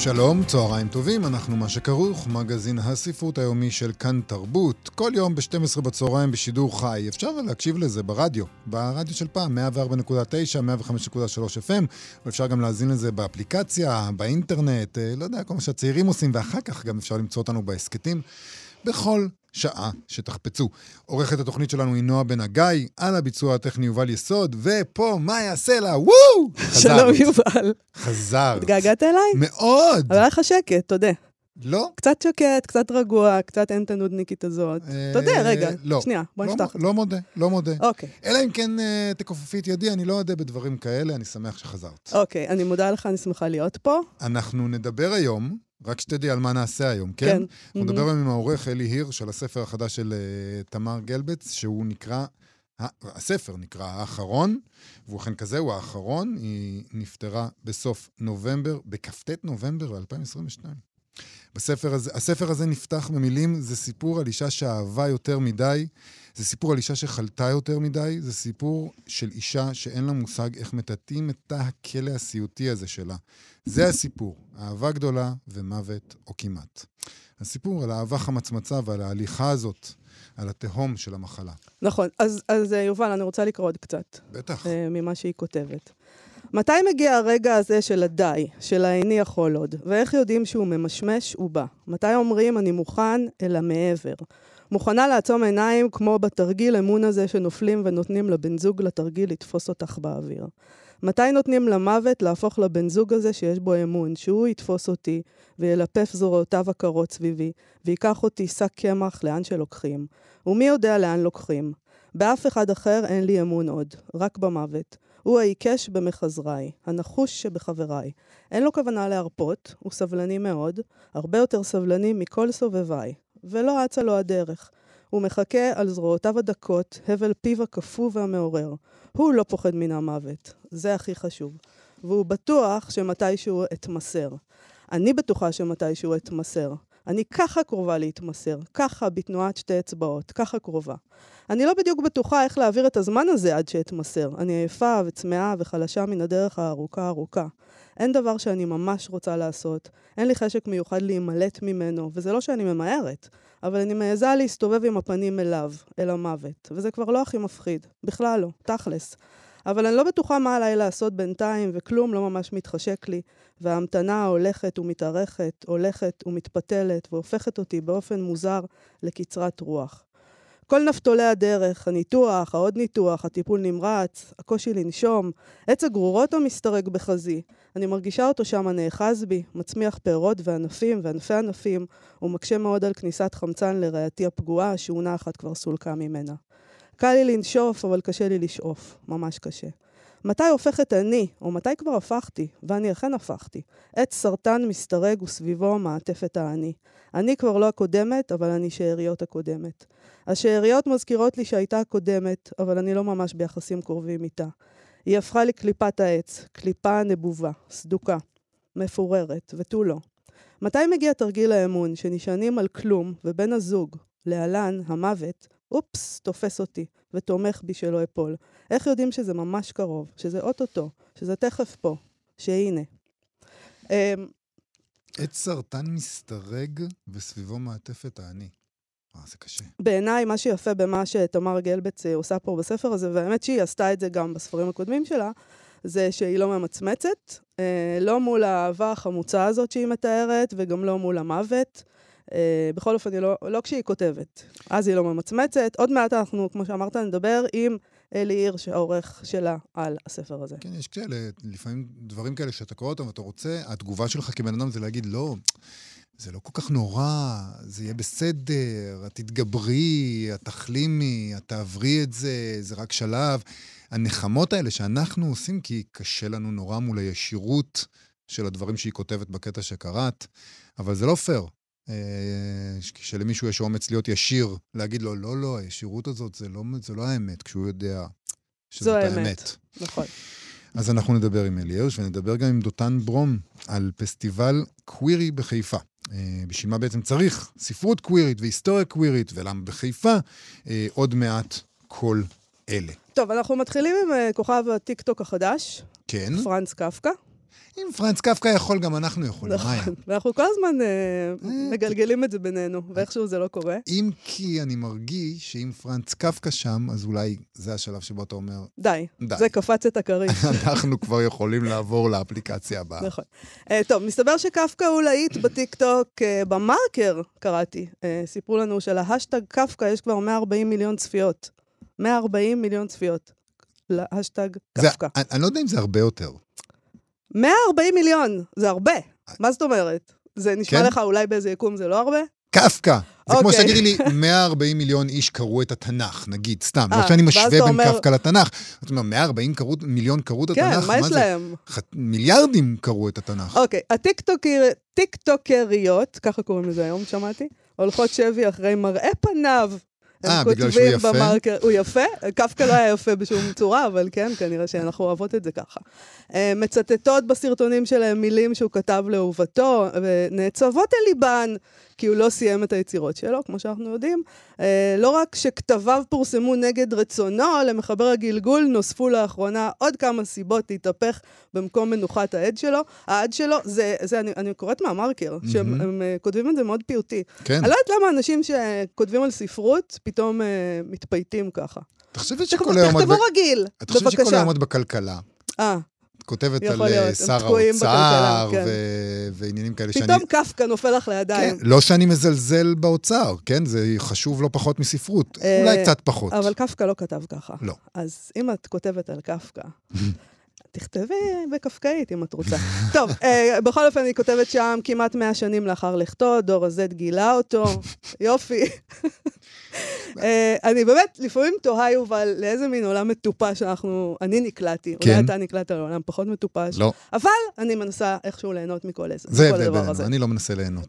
שלום, צהריים טובים, אנחנו מה שכרוך, מגזין הספרות היומי של כאן תרבות. כל יום ב-12 בצהריים בשידור חי. אפשר להקשיב לזה ברדיו, ברדיו של פעם, 104.9, 105.3 FM, ואפשר גם להאזין לזה באפליקציה, באינטרנט, אה, לא יודע, כל מה שהצעירים עושים, ואחר כך גם אפשר למצוא אותנו בהסכתים. בכל שעה שתחפצו. עורכת התוכנית שלנו היא נועה בן הגיא, על הביצוע הטכני יובל יסוד, ופה מה יעשה לה? וואו! שלום יובל. חזרת. התגעגעת אליי? מאוד. אבל היה לך שקט, תודה. לא? קצת שקט, קצת רגוע, קצת אין את הנודניקית הזאת. אה, תודה, רגע, לא. שנייה, בוא לא נפתח. לא מודה, לא מודה. אוקיי, אלא אם כן אה, תכופפי את ידי, אני לא אודה בדברים כאלה, אני שמח שחזרת. אוקיי, אני מודה לך, אני שמחה להיות פה. אנחנו נדבר היום, רק שתדעי על מה נעשה היום, כן? כן. אנחנו נדבר היום עם העורך אלי הירש על הספר החדש של אה, תמר גלבץ, שהוא נקרא, ה- הספר נקרא האחרון, והוא אכן כזה, הוא האחרון. היא נפטרה בסוף נובמבר, בכ"ט נובמבר 2022. בספר הזה, הספר הזה נפתח במילים, זה סיפור על אישה שאהבה יותר מדי, זה סיפור על אישה שחלתה יותר מדי, זה סיפור של אישה שאין לה מושג איך מטאטאים את תא הכלא הסיוטי הזה שלה. זה הסיפור, אהבה גדולה ומוות או כמעט. הסיפור על האהבה חמצמצה ועל ההליכה הזאת, על התהום של המחלה. נכון, אז, אז אה, יובל, אני רוצה לקרוא עוד קצת בטח. אה, ממה שהיא כותבת. מתי מגיע הרגע הזה של הדי, של האיני יכול עוד, ואיך יודעים שהוא ממשמש ובא? מתי אומרים אני מוכן אל המעבר? מוכנה לעצום עיניים כמו בתרגיל אמון הזה שנופלים ונותנים לבן זוג לתרגיל לתפוס אותך באוויר. מתי נותנים למוות להפוך לבן זוג הזה שיש בו אמון, שהוא יתפוס אותי וילפף זרועותיו הקרות סביבי, ויקח אותי שק קמח לאן שלוקחים. ומי יודע לאן לוקחים? באף אחד אחר אין לי אמון עוד, רק במוות. הוא העיקש במחזריי, הנחוש שבחבריי. אין לו כוונה להרפות, הוא סבלני מאוד, הרבה יותר סבלני מכל סובביי. ולא אצה לו הדרך. הוא מחכה על זרועותיו הדקות, הבל פיו הקפוא והמעורר. הוא לא פוחד מן המוות, זה הכי חשוב. והוא בטוח שמתישהו אתמסר. אני בטוחה שמתישהו אתמסר. אני ככה קרובה להתמסר, ככה בתנועת שתי אצבעות, ככה קרובה. אני לא בדיוק בטוחה איך להעביר את הזמן הזה עד שאתמסר. אני עייפה וצמאה וחלשה מן הדרך הארוכה ארוכה. אין דבר שאני ממש רוצה לעשות, אין לי חשק מיוחד להימלט ממנו, וזה לא שאני ממהרת, אבל אני מעיזה להסתובב עם הפנים אליו, אל המוות, וזה כבר לא הכי מפחיד, בכלל לא, תכלס. אבל אני לא בטוחה מה עליי לעשות בינתיים, וכלום לא ממש מתחשק לי, וההמתנה הולכת ומתארכת, הולכת ומתפתלת, והופכת אותי באופן מוזר לקצרת רוח. כל נפתולי הדרך, הניתוח, העוד ניתוח, הטיפול נמרץ, הקושי לנשום, עץ הגרורות המשתרק בחזי. אני מרגישה אותו שם נאחז בי, מצמיח פירות וענפים וענפי ענפים, ומקשה מאוד על כניסת חמצן לרעייתי הפגועה, שאונה אחת כבר סולקה ממנה. קל לי לנשוף, אבל קשה לי לשאוף, ממש קשה. מתי הופכת אני, או מתי כבר הפכתי, ואני אכן הפכתי, עץ סרטן מסתרג וסביבו מעטפת האני. אני כבר לא הקודמת, אבל אני שאריות הקודמת. השאריות מזכירות לי שהייתה הקודמת, אבל אני לא ממש ביחסים קרובים איתה. היא הפכה לקליפת העץ, קליפה נבובה, סדוקה, מפוררת, ותו לא. מתי מגיע תרגיל האמון, שנשענים על כלום, ובן הזוג, להלן, המוות, אופס, תופס אותי, ותומך בי שלא אפול. איך יודעים שזה ממש קרוב, שזה אוטוטו, שזה תכף פה, שהנה. אמ, עץ סרטן מסתרג וסביבו מעטפת האני. אה, זה קשה. בעיניי, מה שיפה במה שתמר גלבץ אה, עושה פה בספר הזה, והאמת שהיא עשתה את זה גם בספרים הקודמים שלה, זה שהיא לא ממצמצת, אה, לא מול האהבה החמוצה הזאת שהיא מתארת, וגם לא מול המוות. אה, בכל אופן, לא, לא כשהיא כותבת. אז היא לא ממצמצת. עוד מעט אנחנו, כמו שאמרת, נדבר עם אלי הירש, העורך שלה, על הספר הזה. כן, יש כאלה, לפעמים דברים כאלה שאתה קורא אותם ואתה רוצה, התגובה שלך כבן אדם זה להגיד, לא, זה לא כל כך נורא, זה יהיה בסדר, את תתגברי, את תחלימי, את תעברי את זה, זה רק שלב. הנחמות האלה שאנחנו עושים, כי קשה לנו נורא מול הישירות של הדברים שהיא כותבת בקטע שקראת, אבל זה לא פייר. אה, שלמישהו יש אומץ להיות ישיר, להגיד לו, לא, לא, הישירות הזאת זה לא, זה לא האמת, כשהוא יודע שזאת האמת. האמת. נכון. אז אנחנו נדבר עם אלי הרש, ונדבר גם עם דותן ברום על פסטיבל קווירי בחיפה. אה, בשביל מה בעצם צריך ספרות קווירית והיסטוריה קווירית, ולמה בחיפה, אה, עוד מעט כל אלה. טוב, אנחנו מתחילים עם כוכב הטיקטוק החדש, כן, פרנץ קפקא. אם פרנץ קפקא יכול, גם אנחנו יכולים, מה היה? נכון. ואנחנו כל הזמן אה, מגלגלים את זה בינינו, ואיכשהו זה לא קורה. אם כי אני מרגיש שאם פרנץ קפקא שם, אז אולי זה השלב שבו אתה אומר, די, די. זה קפץ את הכריש. אנחנו כבר יכולים לעבור לאפליקציה הבאה. נכון. אה, טוב, מסתבר שקפקא הוא להיט בטיקטוק, אה, במרקר, קראתי. אה, סיפרו לנו שלהאשטג קפקא יש כבר 140 מיליון צפיות. 140 מיליון צפיות. להשטג קפקא. אני לא יודע אם זה הרבה יותר. 140 מיליון, זה הרבה. מה זאת אומרת? זה נשמע כן? לך אולי באיזה יקום זה לא הרבה? קפקא. זה כמו אוקיי. שתגידי לי, 140 מיליון איש קראו את התנ"ך, נגיד, סתם. אה, לא שאני משווה בין אומר- קפקא לתנ"ך. זאת אומרת, 140 קראו- מיליון קראו את כן, התנ"ך? מה יש? להם? ח- מיליארדים קראו את התנ"ך. אוקיי, הטיקטוקר- טיקטוקריות, ככה קוראים לזה היום, שמעתי, הולכות שבי אחרי מראה פניו. הם אה, כותבים יפה? במרקר, הוא יפה? קפקא לא היה יפה בשום צורה, אבל כן, כנראה שאנחנו אוהבות את זה ככה. אה, מצטטות בסרטונים שלהם מילים שהוא כתב לאהובתו, ונעצבות אל ליבן, כי הוא לא סיים את היצירות שלו, כמו שאנחנו יודעים. אה, לא רק שכתביו פורסמו נגד רצונו, למחבר הגלגול נוספו לאחרונה עוד כמה סיבות להתהפך במקום מנוחת העד שלו. העד שלו, זה, זה אני, אני קוראת מהמרקר, שהם הם, אה, כותבים את זה מאוד פיוטי. כן. אני לא יודעת למה אנשים שכותבים על ספרות פתאום אה, מתפייטים ככה. תכתבו שכל היום. תכתבו רגיל, את חושבת שכל בבקשה. היום את בכלכלה. אה, כותבת על אה, להיות, שר האוצר כן. ו- ועניינים כאלה שאני... פתאום קפקא נופל לך כן, לידיים. לא שאני מזלזל באוצר, כן? זה חשוב לא פחות מספרות. אה, אולי קצת פחות. אבל קפקא לא כתב ככה. לא. אז אם את כותבת על קפקא, תכתבי בקפקאית אם את רוצה. טוב, אה, בכל אופן, היא כותבת שם כמעט 100 שנים לאחר לכתו, דור ה-Z גילה אותו, יופי. אה, אני באמת לפעמים תוהה, יובל, לאיזה מין עולם מטופש אנחנו, אני נקלעתי. כן. אולי אתה נקלעת לעולם פחות מטופש. לא. אבל אני מנסה איכשהו ליהנות מכל איזה- זה מכל הדבר הזה. אני לא מנסה ליהנות.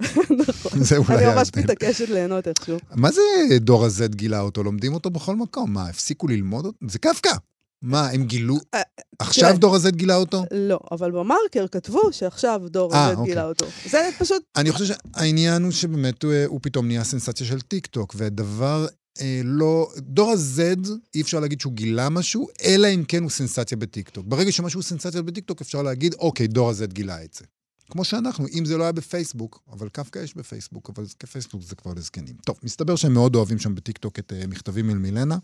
נכון. זה אולי אני ממש. מתעקשת ליהנות איכשהו. מה זה דור ה-Z גילה אותו? לומדים אותו בכל מקום. מה, הפסיקו ללמוד אותו? זה קפקא. מה, הם גילו... אה, עכשיו תראה. דור ה-Z גילה אותו? לא, אבל במרקר כתבו שעכשיו דור אה, הזה אוקיי. גילה אותו. זה פשוט אני חושב שהעניין הוא שבאמת הוא, פתאום נהיה סנסציה של טיק טוק, והדבר אה, לא... דור ה-Z, אי אפשר להגיד שהוא גילה משהו, אלא אם כן הוא סנסציה בטיק טוק. ברגע שמשהו הוא סנסציה בטיק טוק, אפשר להגיד, אוקיי, דור ה-Z גילה את זה. כמו שאנחנו, אם זה לא היה בפייסבוק, אבל קפקא יש בפייסבוק, אבל כפייסבוק זה כבר לזקנים. טוב, מסתבר שהם מאוד אוהבים שם בטיקטוק את אה, מכתבים אל מילנה.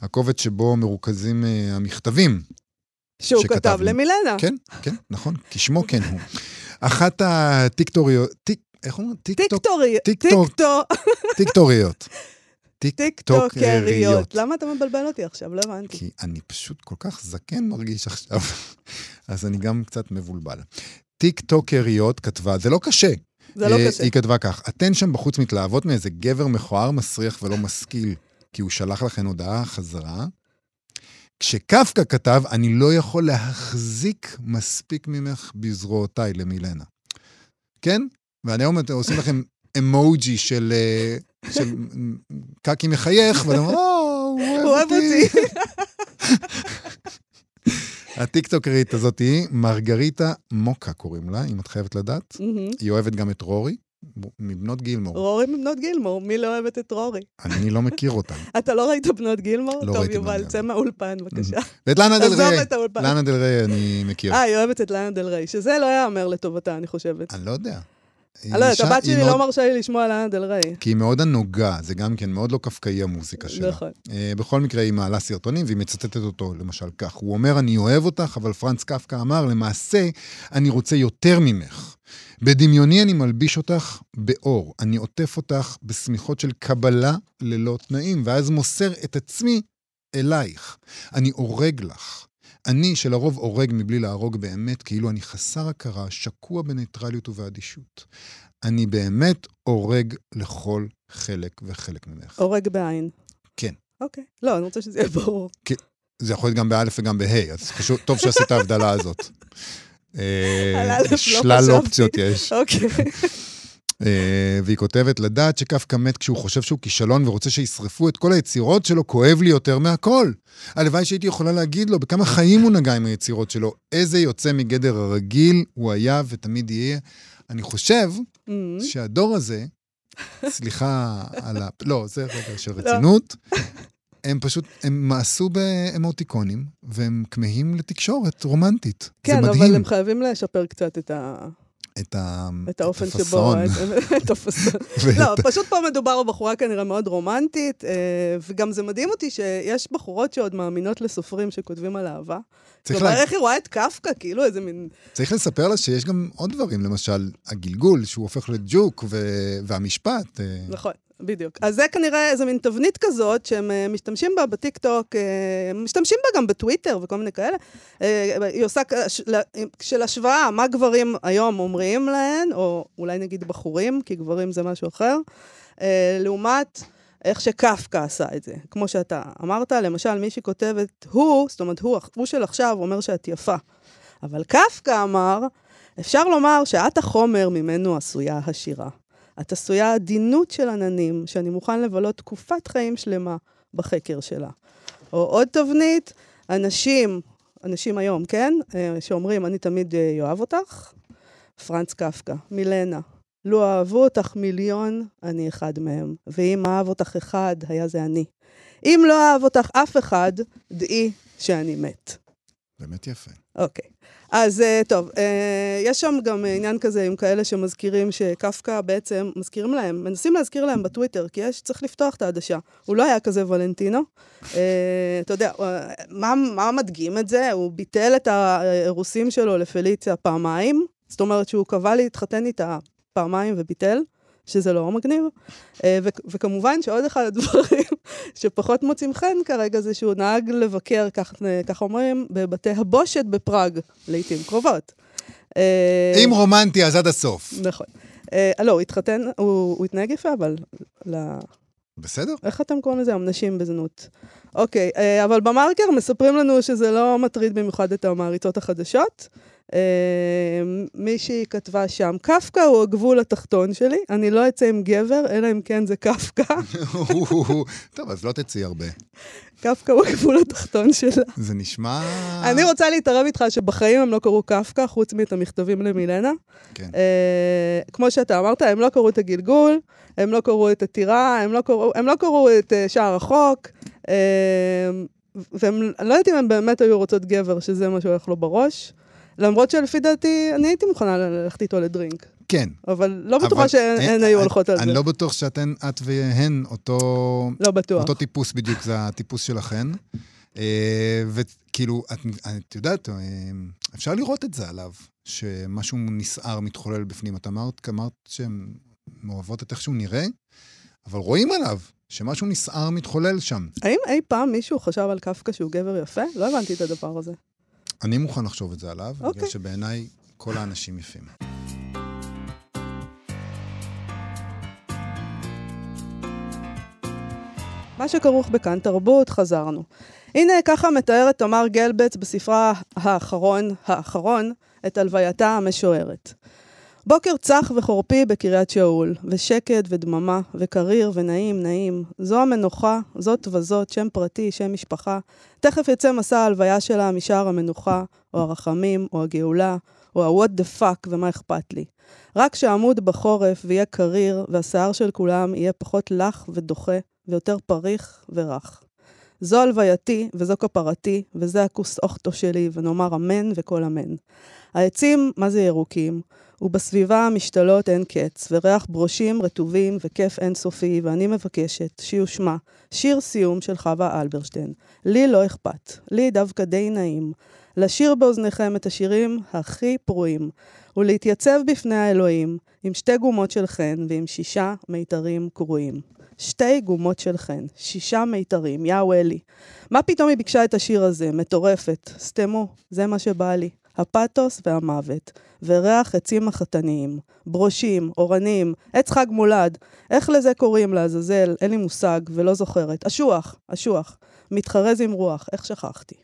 הקובץ שבו מרוכזים אה, המכתבים שהוא שכתב כתב. למילנה. כן, כן, נכון, כשמו כן הוא. אחת הטיקטוריות, טיק, איך אומרים? טיקטוק, טיקטורי, טיקטוק. טיקטו, טיקטוריות. טיקטוקריות. טיקטוקריות. למה אתה מבלבל אותי עכשיו? לא הבנתי. כי אני פשוט כל כך זקן מרגיש עכשיו, אז אני גם קצת מבולבל. טיקטוקריות כתבה, זה לא קשה. זה לא אה, קשה. היא כתבה כך, אתן שם בחוץ מתלהבות מאיזה גבר מכוער, מסריח ולא משכיל, כי הוא שלח לכן הודעה חזרה. כשקפקא כתב, אני לא יכול להחזיק מספיק ממך בזרועותיי למילנה. כן? ואני היום עושים לכם אמוג'י של, אה, של קקי מחייך, ואתם אומרים, או, הוא הוא אוהב אותי. הטיקטוקרית הזאת היא מרגריטה מוקה קוראים לה, אם את חייבת לדעת. היא אוהבת גם את רורי, מבנות גילמור. רורי מבנות גילמור, מי לא אוהבת את רורי? אני לא מכיר אותה. אתה לא ראית בנות גילמור? לא טוב, ראיתי בנות יובל, גילמור. צא מהאולפן, בבקשה. ואת לאנה דל עזוב ריי. את האולפן. לאנה דל ריי אני מכיר. אה, היא אוהבת את לאנה דל ריי, שזה לא יאמר לטובתה, אני חושבת. אני לא יודע. אני לא יודעת, הבת שלי לא מרשה לי לשמוע לאנה דל ריי. כי היא מאוד ענוגה, זה גם כן מאוד לא קפקאי המוזיקה שלה. נכון. אה, בכל מקרה, היא מעלה סרטונים והיא מצטטת אותו, למשל כך. הוא אומר, אני אוהב אותך, אבל פרנץ קפקא אמר, למעשה, אני רוצה יותר ממך. בדמיוני אני מלביש אותך באור. אני עוטף אותך בשמיכות של קבלה ללא תנאים, ואז מוסר את עצמי אלייך. אני הורג לך. אני, שלרוב הורג מבלי להרוג באמת, כאילו אני חסר הכרה, שקוע בניטרליות ובאדישות. אני באמת הורג לכל חלק וחלק ממך. הורג בעין. כן. אוקיי. לא, אני רוצה שזה יהיה ברור. זה יכול להיות גם באלף וגם בה', אז חשוב, טוב שעשית ההבדלה הזאת. אה, לא שלל. אופציות יש. אוקיי. אה, והיא כותבת, לדעת שקפקא מת כשהוא חושב שהוא כישלון ורוצה שישרפו את כל היצירות שלו, כואב לי יותר מהכל. הלוואי שהייתי יכולה להגיד לו בכמה חיים הוא נגע עם היצירות שלו, איזה יוצא מגדר הרגיל הוא היה ותמיד יהיה. אני חושב Mm. שהדור הזה, סליחה על ה... לא, זה רגע של רצינות. הם פשוט, הם מעשו באמוטיקונים, והם כמהים לתקשורת רומנטית. כן, זה אבל מדהים. הם חייבים לשפר קצת את ה... את, ה... את האופן שבו... את הפאסון. ואת- לא, פשוט פה מדובר בבחורה כנראה מאוד רומנטית, אה, וגם זה מדהים אותי שיש בחורות שעוד מאמינות לסופרים שכותבים על אהבה. כלומר, לה... איך היא רואה את קפקא, כאילו איזה מין... צריך לספר לה שיש גם עוד דברים, למשל, הגלגול, שהוא הופך לג'וק, ו... והמשפט. אה, נכון, בדיוק. אז זה כנראה איזה מין תבנית כזאת שהם אה, משתמשים בה בטיקטוק, אה, משתמשים בה גם בטוויטר וכל מיני כאלה. אה, היא עושה של השוואה, מה גברים היום אומרים להן, או אולי נגיד בחורים, כי גברים זה משהו אחר, לעומת איך שקפקא עשה את זה. כמו שאתה אמרת, למשל, מישהי כותבת, הוא, זאת אומרת, הוא, הוא של עכשיו אומר שאת יפה. אבל קפקא אמר, אפשר לומר שאת החומר ממנו עשויה השירה. את עשויה עדינות של עננים, שאני מוכן לבלות תקופת חיים שלמה בחקר שלה. או עוד תבנית, אנשים, אנשים היום, כן? אה, שאומרים, אני תמיד אה, אוהב אותך. פרנץ קפקא, מילנה. לו אהבו אותך מיליון, אני אחד מהם. ואם אהב אותך אחד, היה זה אני. אם לא אהב אותך אף אחד, דעי שאני מת. באמת יפה. אוקיי. אז אה, טוב, אה, יש שם גם עניין כזה עם כאלה שמזכירים שקפקא בעצם, מזכירים להם, מנסים להזכיר להם בטוויטר, כי יש, צריך לפתוח את העדשה. הוא לא היה כזה ולנטינו. אה, אתה יודע, מה, מה מדגים את זה? הוא ביטל את האירוסים שלו לפליציה פעמיים, זאת אומרת שהוא קבע להתחתן איתה פעמיים וביטל. שזה לא מגניב. אה, ו- וכמובן שעוד אחד הדברים שפחות מוצאים חן כרגע זה שהוא נהג לבקר, כך, כך אומרים, בבתי הבושת בפראג, לעיתים קרובות. אה, אם רומנטי, אז עד הסוף. נכון. אה, לא, הוא התחתן, הוא, התנהג יפה, אבל... בסדר? איך אתם קוראים לזה? נשים בזנות. אוקיי, אה, אבל במרקר מספרים לנו שזה לא מטריד במיוחד את המעריצות החדשות. אה, מישהי כתבה שם, קפקא הוא הגבול התחתון שלי, אני לא אצא עם גבר, אלא אם כן זה קפקא. טוב, אז לא תצאי הרבה. קפקא הוא הגבול התחתון שלה. זה נשמע... אני רוצה להתערב איתך שבחיים הם לא קראו קפקא, חוץ מאת המכתבים למילנה. כן. אה, כמו שאתה אמרת, הם לא קראו את הגלגול, הם לא קראו את הטירה, הם לא קראו, הם לא קראו את אה, שער החוק, אה, והם, אני לא יודעת אם הם באמת היו רוצות גבר, שזה מה שהולך לו בראש. למרות שלפי דעתי, אני הייתי מוכנה ללכת איתו לדרינק. כן. אבל לא בטוחה שהן היו אני- הולכות על זה. אני לא בטוח שאתן, את והן, אותו... לא בטוח. אותו טיפוס בדיוק, זה הטיפוס שלכן. אה, וכאילו, את, את יודעת, אה, אפשר לראות את זה עליו, שמשהו נסער מתחולל בפנים. את אמרת, אמרת שהן מאוהבות את איך שהוא נראה, אבל רואים עליו שמשהו נסער מתחולל שם. האם אי פעם מישהו חשב על קפקא שהוא גבר יפה? לא הבנתי את הדבר הזה. אני מוכן לחשוב את זה עליו, בגלל אוקיי. שבעיניי כל האנשים יפים. מה שכרוך בכאן תרבות, חזרנו. הנה, ככה מתארת תמר גלבץ בספרה האחרון, האחרון, את הלווייתה המשוערת. בוקר צח וחורפי בקריית שאול, ושקט ודממה, וקריר ונעים נעים. זו המנוחה, זאת וזאת, שם פרטי, שם משפחה. תכף יצא מסע ההלוויה שלה משער המנוחה, או הרחמים, או הגאולה, או ה-what the fuck ומה אכפת לי. רק שעמוד בחורף ויהיה קריר, והשיער של כולם יהיה פחות לח ודוחה, ויותר פריך ורך. זו הלווייתי, וזו כפרתי, וזה הכוס אוכטו שלי, ונאמר אמן וכל אמן. העצים, מה זה ירוקים? ובסביבה משתלות אין קץ, וריח ברושים רטובים וכיף אינסופי, ואני מבקשת שיושמע שיר סיום של חווה אלברשטיין. לי לא אכפת, לי דווקא די נעים. לשיר באוזניכם את השירים הכי פרועים, ולהתייצב בפני האלוהים עם שתי גומות של חן ועם שישה מיתרים קרועים. שתי גומות של חן, שישה מיתרים, יאו אלי. מה פתאום היא ביקשה את השיר הזה? מטורפת. סתמו, זה מה שבא לי. הפתוס והמוות, וריח עצים החתניים, ברושים, אורנים, עץ חג מולד. איך לזה קוראים לעזאזל? אין לי מושג ולא זוכרת. אשוח, אשוח. מתחרז עם רוח, איך שכחתי.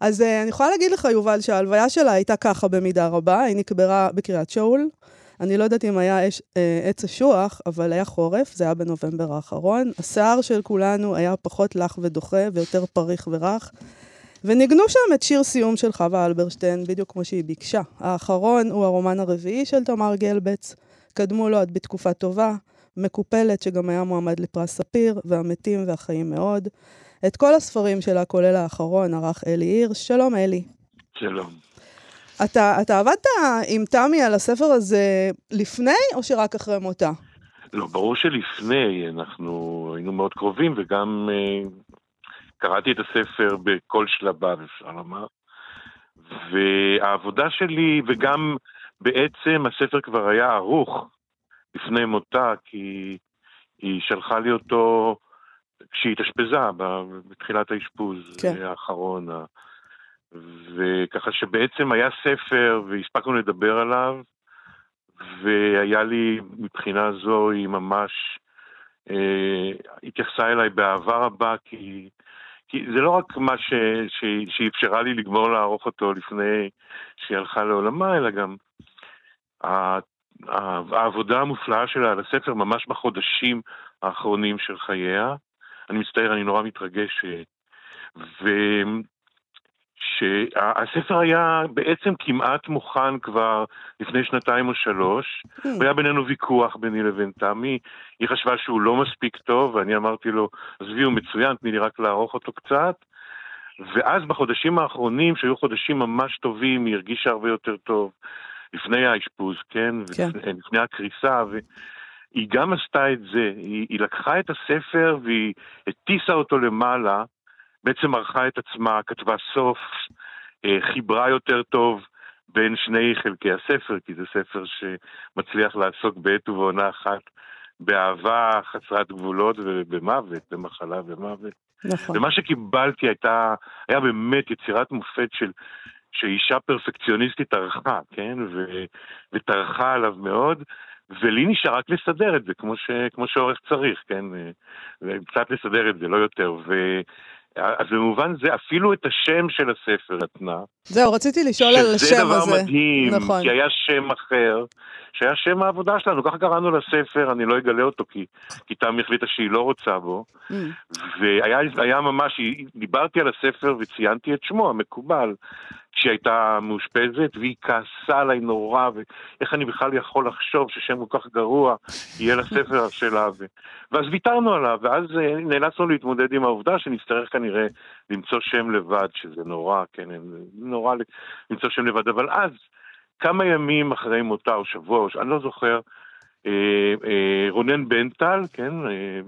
אז uh, אני יכולה להגיד לך, יובל, שההלוויה שלה הייתה ככה במידה רבה, היא נקברה בקריית שאול. אני לא יודעת אם היה אש, אה, עץ אשוח, אבל היה חורף, זה היה בנובמבר האחרון. השיער של כולנו היה פחות לח ודוחה ויותר פריך ורך. וניגנו שם את שיר סיום של חווה אלברשטיין, בדיוק כמו שהיא ביקשה. האחרון הוא הרומן הרביעי של תמר גלבץ. קדמו לו עד בתקופה טובה, מקופלת, שגם היה מועמד לפרס ספיר, והמתים והחיים מאוד. את כל הספרים שלה, כולל האחרון, ערך אלי הירש. שלום, אלי. שלום. אתה, אתה עבדת עם תמי על הספר הזה לפני, או שרק אחרי מותה? לא, ברור שלפני, אנחנו היינו מאוד קרובים, וגם אה, קראתי את הספר בכל שלביו, אפשר לומר. והעבודה שלי, וגם בעצם הספר כבר היה ערוך לפני מותה, כי היא שלחה לי אותו כשהיא התאשפזה, בתחילת האשפוז כן. האחרון. וככה שבעצם היה ספר והספקנו לדבר עליו, והיה לי, מבחינה זו, היא ממש אה, התייחסה אליי באהבה רבה, כי, כי זה לא רק מה ש, ש, שאפשרה לי לגמור לערוך אותו לפני שהיא הלכה לעולמה, אלא גם העבודה המופלאה שלה על הספר ממש בחודשים האחרונים של חייה. אני מצטער, אני נורא מתרגש. שהספר היה בעצם כמעט מוכן כבר לפני שנתיים או שלוש, Hmm. והיה בינינו ויכוח ביני לבין תמי, היא חשבה שהוא לא מספיק טוב, ואני אמרתי לו, עזבי, הוא מצוין, תני לי רק לערוך אותו קצת. ואז בחודשים האחרונים, שהיו חודשים ממש טובים, היא הרגישה הרבה יותר טוב, לפני האשפוז, כן? כן. ולפני, לפני הקריסה, והיא גם עשתה את זה, היא, היא לקחה את הספר והיא הטיסה אותו למעלה, בעצם ערכה את עצמה, כתבה סוף, אה, חיברה יותר טוב בין שני חלקי הספר, כי זה ספר שמצליח לעסוק בעת ובעונה אחת באהבה חסרת גבולות ובמוות, במחלה ומוות. נכון. ומה שקיבלתי הייתה, היה באמת יצירת מופת של, שאישה פרפקציוניסטית ערכה, כן? ו, וטרחה עליו מאוד, ולי נשאר רק לסדר את זה, כמו, ש, כמו שעורך צריך, כן? קצת לסדר את זה, לא יותר. ו... אז במובן זה, אפילו את השם של הספר נתנה. זהו, רציתי לשאול על השם הזה. שזה דבר מדהים, נכון. כי היה שם אחר, שהיה שם העבודה שלנו, ככה קראנו לספר, אני לא אגלה אותו כי, כי תמי החליטה שהיא לא רוצה בו. Mm. והיה היה ממש, דיברתי על הספר וציינתי את שמו, המקובל, כשהיא הייתה מאושפזת, והיא כעסה עליי נורא, ואיך אני בכלל יכול לחשוב ששם כל כך גרוע יהיה לספר שלה. ו... ואז ויתרנו עליו, ואז אה, נאלצנו להתמודד עם העובדה שנצטרך כנראה למצוא שם לבד, שזה נורא, כן, נורא למצוא שם לבד, אבל אז, כמה ימים אחרי מותה, או שבוע, או ש... אני לא זוכר, אה, אה, רונן בנטל, כן, אה,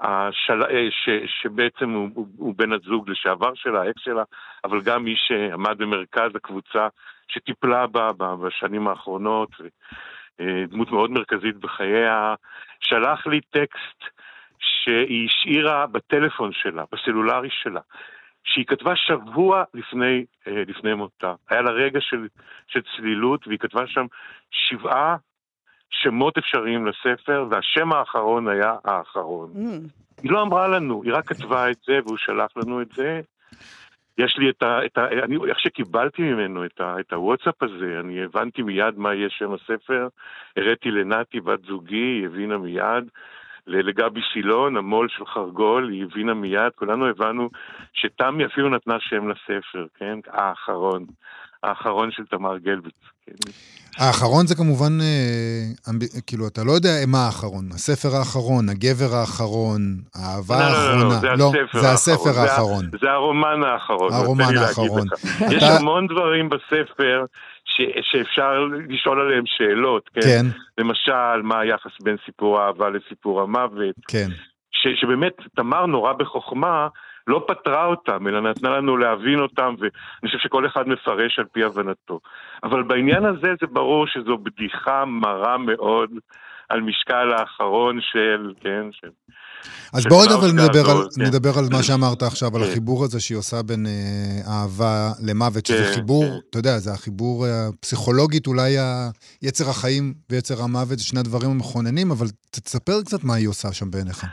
השל... אה, ש... שבעצם הוא, הוא, בן הזוג לשעבר שלה, האקס שלה, אבל גם מי שעמד במרכז הקבוצה שטיפלה בה בשנים האחרונות, אה, דמות מאוד מרכזית בחייה, שלח לי טקסט שהיא השאירה בטלפון שלה, בסלולרי שלה, שהיא כתבה שבוע לפני, אה, לפני מותה. היה לה רגע של, של צלילות, והיא כתבה שם שבעה שמות אפשריים לספר, והשם האחרון היה האחרון. Mm. היא לא אמרה לנו, היא רק כתבה את זה, והוא שלח לנו את זה. יש לי את ה... את ה אני, איך שקיבלתי ממנו את, ה, את הוואטסאפ הזה, אני הבנתי מיד מה יהיה שם הספר, הראיתי לנתי, בת זוגי, היא הבינה מיד. לגבי סילון, המו"ל של חרגול, היא הבינה מיד, כולנו הבנו שתמי אפילו נתנה שם לספר, כן? האחרון. האחרון של תמר גלביץ. כן? האחרון זה כמובן, אה, אמב... כאילו, אתה לא יודע מה האחרון. הספר האחרון, הגבר האחרון, האהבה לא, האחרונה. לא, לא, לא, זה הספר זה האחרון. הספר זה, האחרון. זה הרומן האחרון. הרומן האחרון. יש המון דברים בספר ש, שאפשר לשאול עליהם שאלות, כן? כן, למשל, מה היחס בין סיפור האהבה לסיפור המוות. כן. ש, שבאמת תמר נורא בחוכמה לא פתרה אותם, אלא נתנה לנו להבין אותם, ואני חושב שכל אחד מפרש על פי הבנתו. אבל בעניין הזה זה ברור שזו בדיחה מרה מאוד על משקל האחרון של, כן, של... אז של בואו רגע אבל נדבר על, כן. נדבר על מה שאמרת עכשיו, על כן. החיבור הזה שהיא עושה בין אה, אהבה למוות, שזה כן, חיבור, כן. אתה יודע, זה החיבור אה, פסיכולוגית, אולי יצר החיים ויצר המוות, זה שני הדברים המכוננים, אבל תספר קצת מה היא עושה שם בעיניך.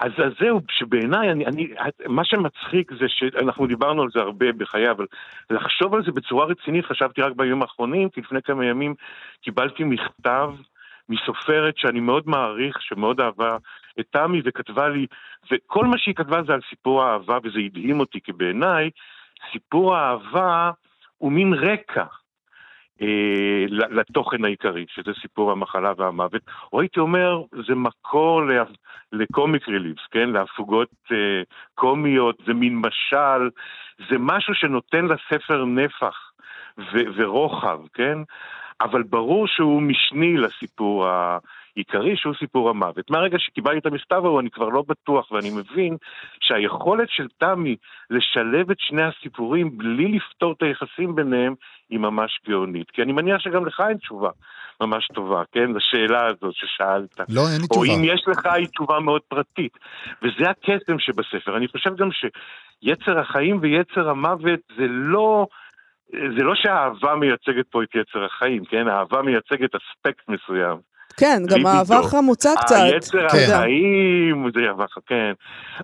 אז, אז זהו, שבעיניי, אני, אני, מה שמצחיק זה שאנחנו דיברנו על זה הרבה בחיי, אבל לחשוב על זה בצורה רצינית, חשבתי רק בימים האחרונים, כי לפני כמה ימים קיבלתי מכתב מסופרת שאני מאוד מעריך, שמאוד אהבה את תמי, וכתבה לי, וכל מה שהיא כתבה זה על סיפור האהבה, וזה הדהים אותי, כי בעיניי סיפור האהבה הוא מין רקע. אה, לתוכן העיקרי, שזה סיפור המחלה והמוות, או הייתי אומר, זה מקור לקומיק ריליבס, כן? להפוגות אה, קומיות, זה מין משל, זה משהו שנותן לספר נפח ורוחב, כן? אבל ברור שהוא משני לסיפור העיקרי, שהוא סיפור המוות. מהרגע שקיבלתי את המכתב ההוא, אני כבר לא בטוח, ואני מבין שהיכולת של תמי לשלב את שני הסיפורים בלי לפתור את היחסים ביניהם, היא ממש גאונית. כי אני מניח שגם לך אין תשובה ממש טובה, כן? לשאלה הזאת ששאלת. לא, אין לי תשובה. או אם יש לך, היא תשובה מאוד פרטית. וזה הקסם שבספר. אני חושב גם שיצר החיים ויצר המוות זה לא... זה לא שהאהבה מייצגת פה את יצר החיים, כן? האהבה מייצגת אספקט מסוים. כן, גם אהבה חמוצה קצת. היצר כן. החיים, זה אהבה, כן.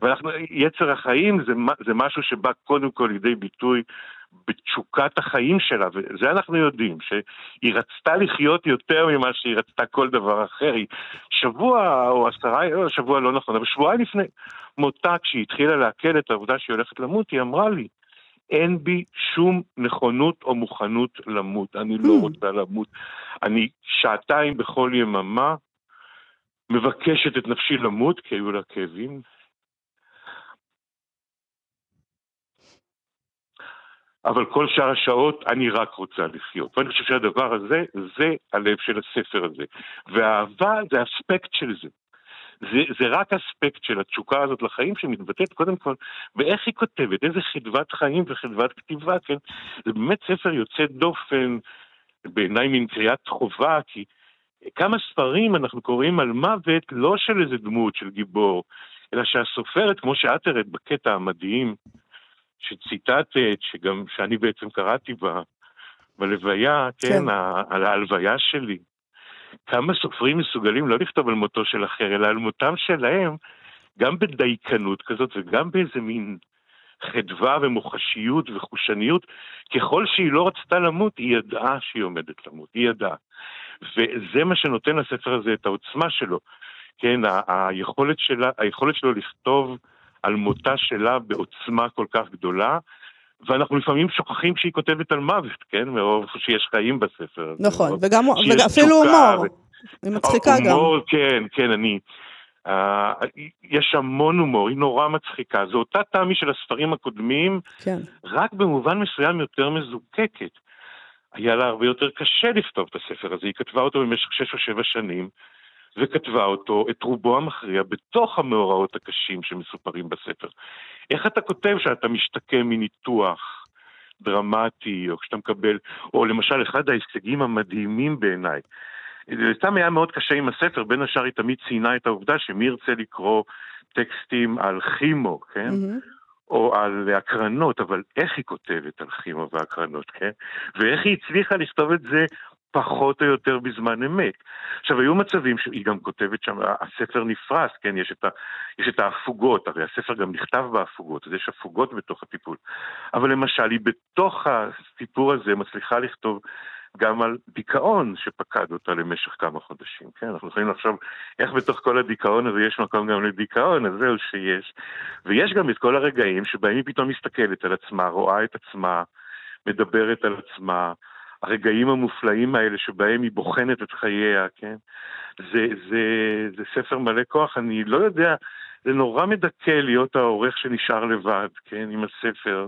ואנחנו, יצר החיים זה, זה משהו שבא קודם כל לידי ביטוי בתשוקת החיים שלה, וזה אנחנו יודעים, שהיא רצתה לחיות יותר ממה שהיא רצתה כל דבר אחר. היא שבוע או עשרה, לא, שבוע לא נכון, אבל שבועיים לפני מותה, כשהיא התחילה לעכל את העובדה שהיא הולכת למות, היא אמרה לי, אין בי שום נכונות או מוכנות למות. אני לא hmm. רוצה למות. אני שעתיים בכל יממה מבקשת את נפשי למות, כי היו לה כאבים. אבל כל שאר השעות אני רק רוצה לחיות. ואני חושב שהדבר הזה, זה הלב של הספר הזה. והאהבה זה אספקט של זה. זה, זה רק אספקט של התשוקה הזאת לחיים שמתבטאת קודם כל באיך היא כותבת, איזה חדוות חיים וחדוות כתיבה, כן? זה באמת ספר יוצא דופן, בעיניי מין קריאת חובה, כי כמה ספרים אנחנו קוראים על מוות לא של איזה דמות, של גיבור, אלא שהסופרת, כמו שאת הראית בקטע המדהים שציטטת, שגם, שאני בעצם קראתי בה, בלוויה, כן, כן. על ההלוויה שלי. כמה סופרים מסוגלים לא לכתוב על מותו של אחר, אלא על מותם שלהם, גם בדייקנות כזאת וגם באיזה מין חדווה ומוחשיות וחושניות. ככל שהיא לא רצתה למות, היא ידעה שהיא עומדת למות, היא ידעה. וזה מה שנותן לספר הזה את העוצמה שלו. כן, היכולת, שלה, היכולת שלו לכתוב על מותה שלה בעוצמה כל כך גדולה, ואנחנו לפעמים שוכחים שהיא כותבת על מוות, כן? מרוב שיש חיים בספר. נכון, וגם, אפילו הומור. היא מצחיקה גם. הומור, כן, כן, אני... Uh, יש המון הומור, היא נורא מצחיקה. זו אותה תמי של הספרים הקודמים, כן. רק במובן מסוים יותר מזוקקת. היה לה הרבה יותר קשה לכתוב את הספר הזה, היא כתבה אותו במשך שש או שבע שנים, וכתבה אותו, את רובו המכריע, בתוך המאורעות הקשים שמסופרים בספר. איך אתה כותב שאתה משתקם מניתוח דרמטי, או כשאתה מקבל, או למשל אחד ההישגים המדהימים בעיניי, סתם היה מאוד קשה עם הספר, בין השאר היא תמיד ציינה את העובדה שמי ירצה לקרוא טקסטים על כימו, כן? Mm-hmm. או על הקרנות, אבל איך היא כותבת על כימו והקרנות, כן? ואיך היא הצליחה לכתוב את זה פחות או יותר בזמן אמת. עכשיו, היו מצבים שהיא גם כותבת שם, הספר נפרס, כן, יש את, ה, יש את ההפוגות, הרי הספר גם נכתב בהפוגות, אז יש הפוגות בתוך הטיפול. אבל למשל, היא בתוך הסיפור הזה מצליחה לכתוב גם על דיכאון שפקד אותה למשך כמה חודשים, כן? אנחנו יכולים לחשוב איך בתוך כל הדיכאון הזה יש מקום גם לדיכאון, אז זהו שיש. ויש גם את כל הרגעים שבהם היא פתאום מסתכלת על עצמה, רואה את עצמה, מדברת על עצמה, הרגעים המופלאים האלה שבהם היא בוחנת את חייה, כן? זה, זה, זה ספר מלא כוח, אני לא יודע, זה נורא מדכא להיות העורך שנשאר לבד, כן, עם הספר.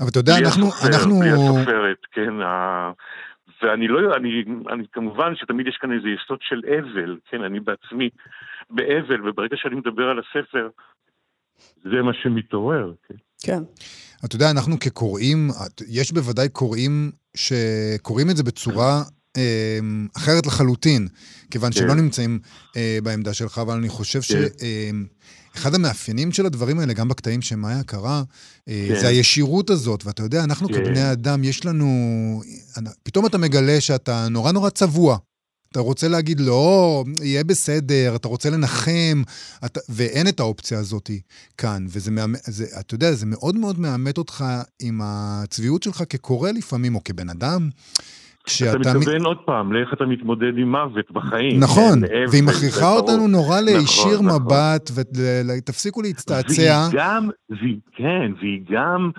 אבל אתה יודע, אנחנו... הסופר, אנחנו... בלי הסופרת, כן, ה... ואני לא, אני, אני כמובן שתמיד יש כאן איזה יסוד של אבל, כן, אני בעצמי באבל, וברגע שאני מדבר על הספר, זה מה שמתעורר, כן. כן. אתה יודע, אנחנו כקוראים, יש בוודאי קוראים שקוראים את זה בצורה אה, אחרת לחלוטין, כיוון כן. שלא נמצאים אה, בעמדה שלך, אבל אני חושב כן. שאחד אה, המאפיינים של הדברים האלה, גם בקטעים שמאיה קרא, אה, כן. זה הישירות הזאת. ואתה יודע, אנחנו כן. כבני אדם, יש לנו... פתאום אתה מגלה שאתה נורא נורא צבוע. אתה רוצה להגיד, לא, יהיה בסדר, אתה רוצה לנחם, אתה, ואין את האופציה הזאת כאן. וזה, זה, אתה יודע, זה מאוד מאוד מאמת אותך עם הצביעות שלך כקורא לפעמים, או כבן אדם. כשאתה... אתה מתכוון מת... עוד פעם לאיך אתה מתמודד עם מוות בחיים. נכון, כן, והיא מכריחה אותנו נורא נכון, להישיר נכון, מבט. ותפסיקו להצטעצע. והיא גם, והיא, כן, והיא גם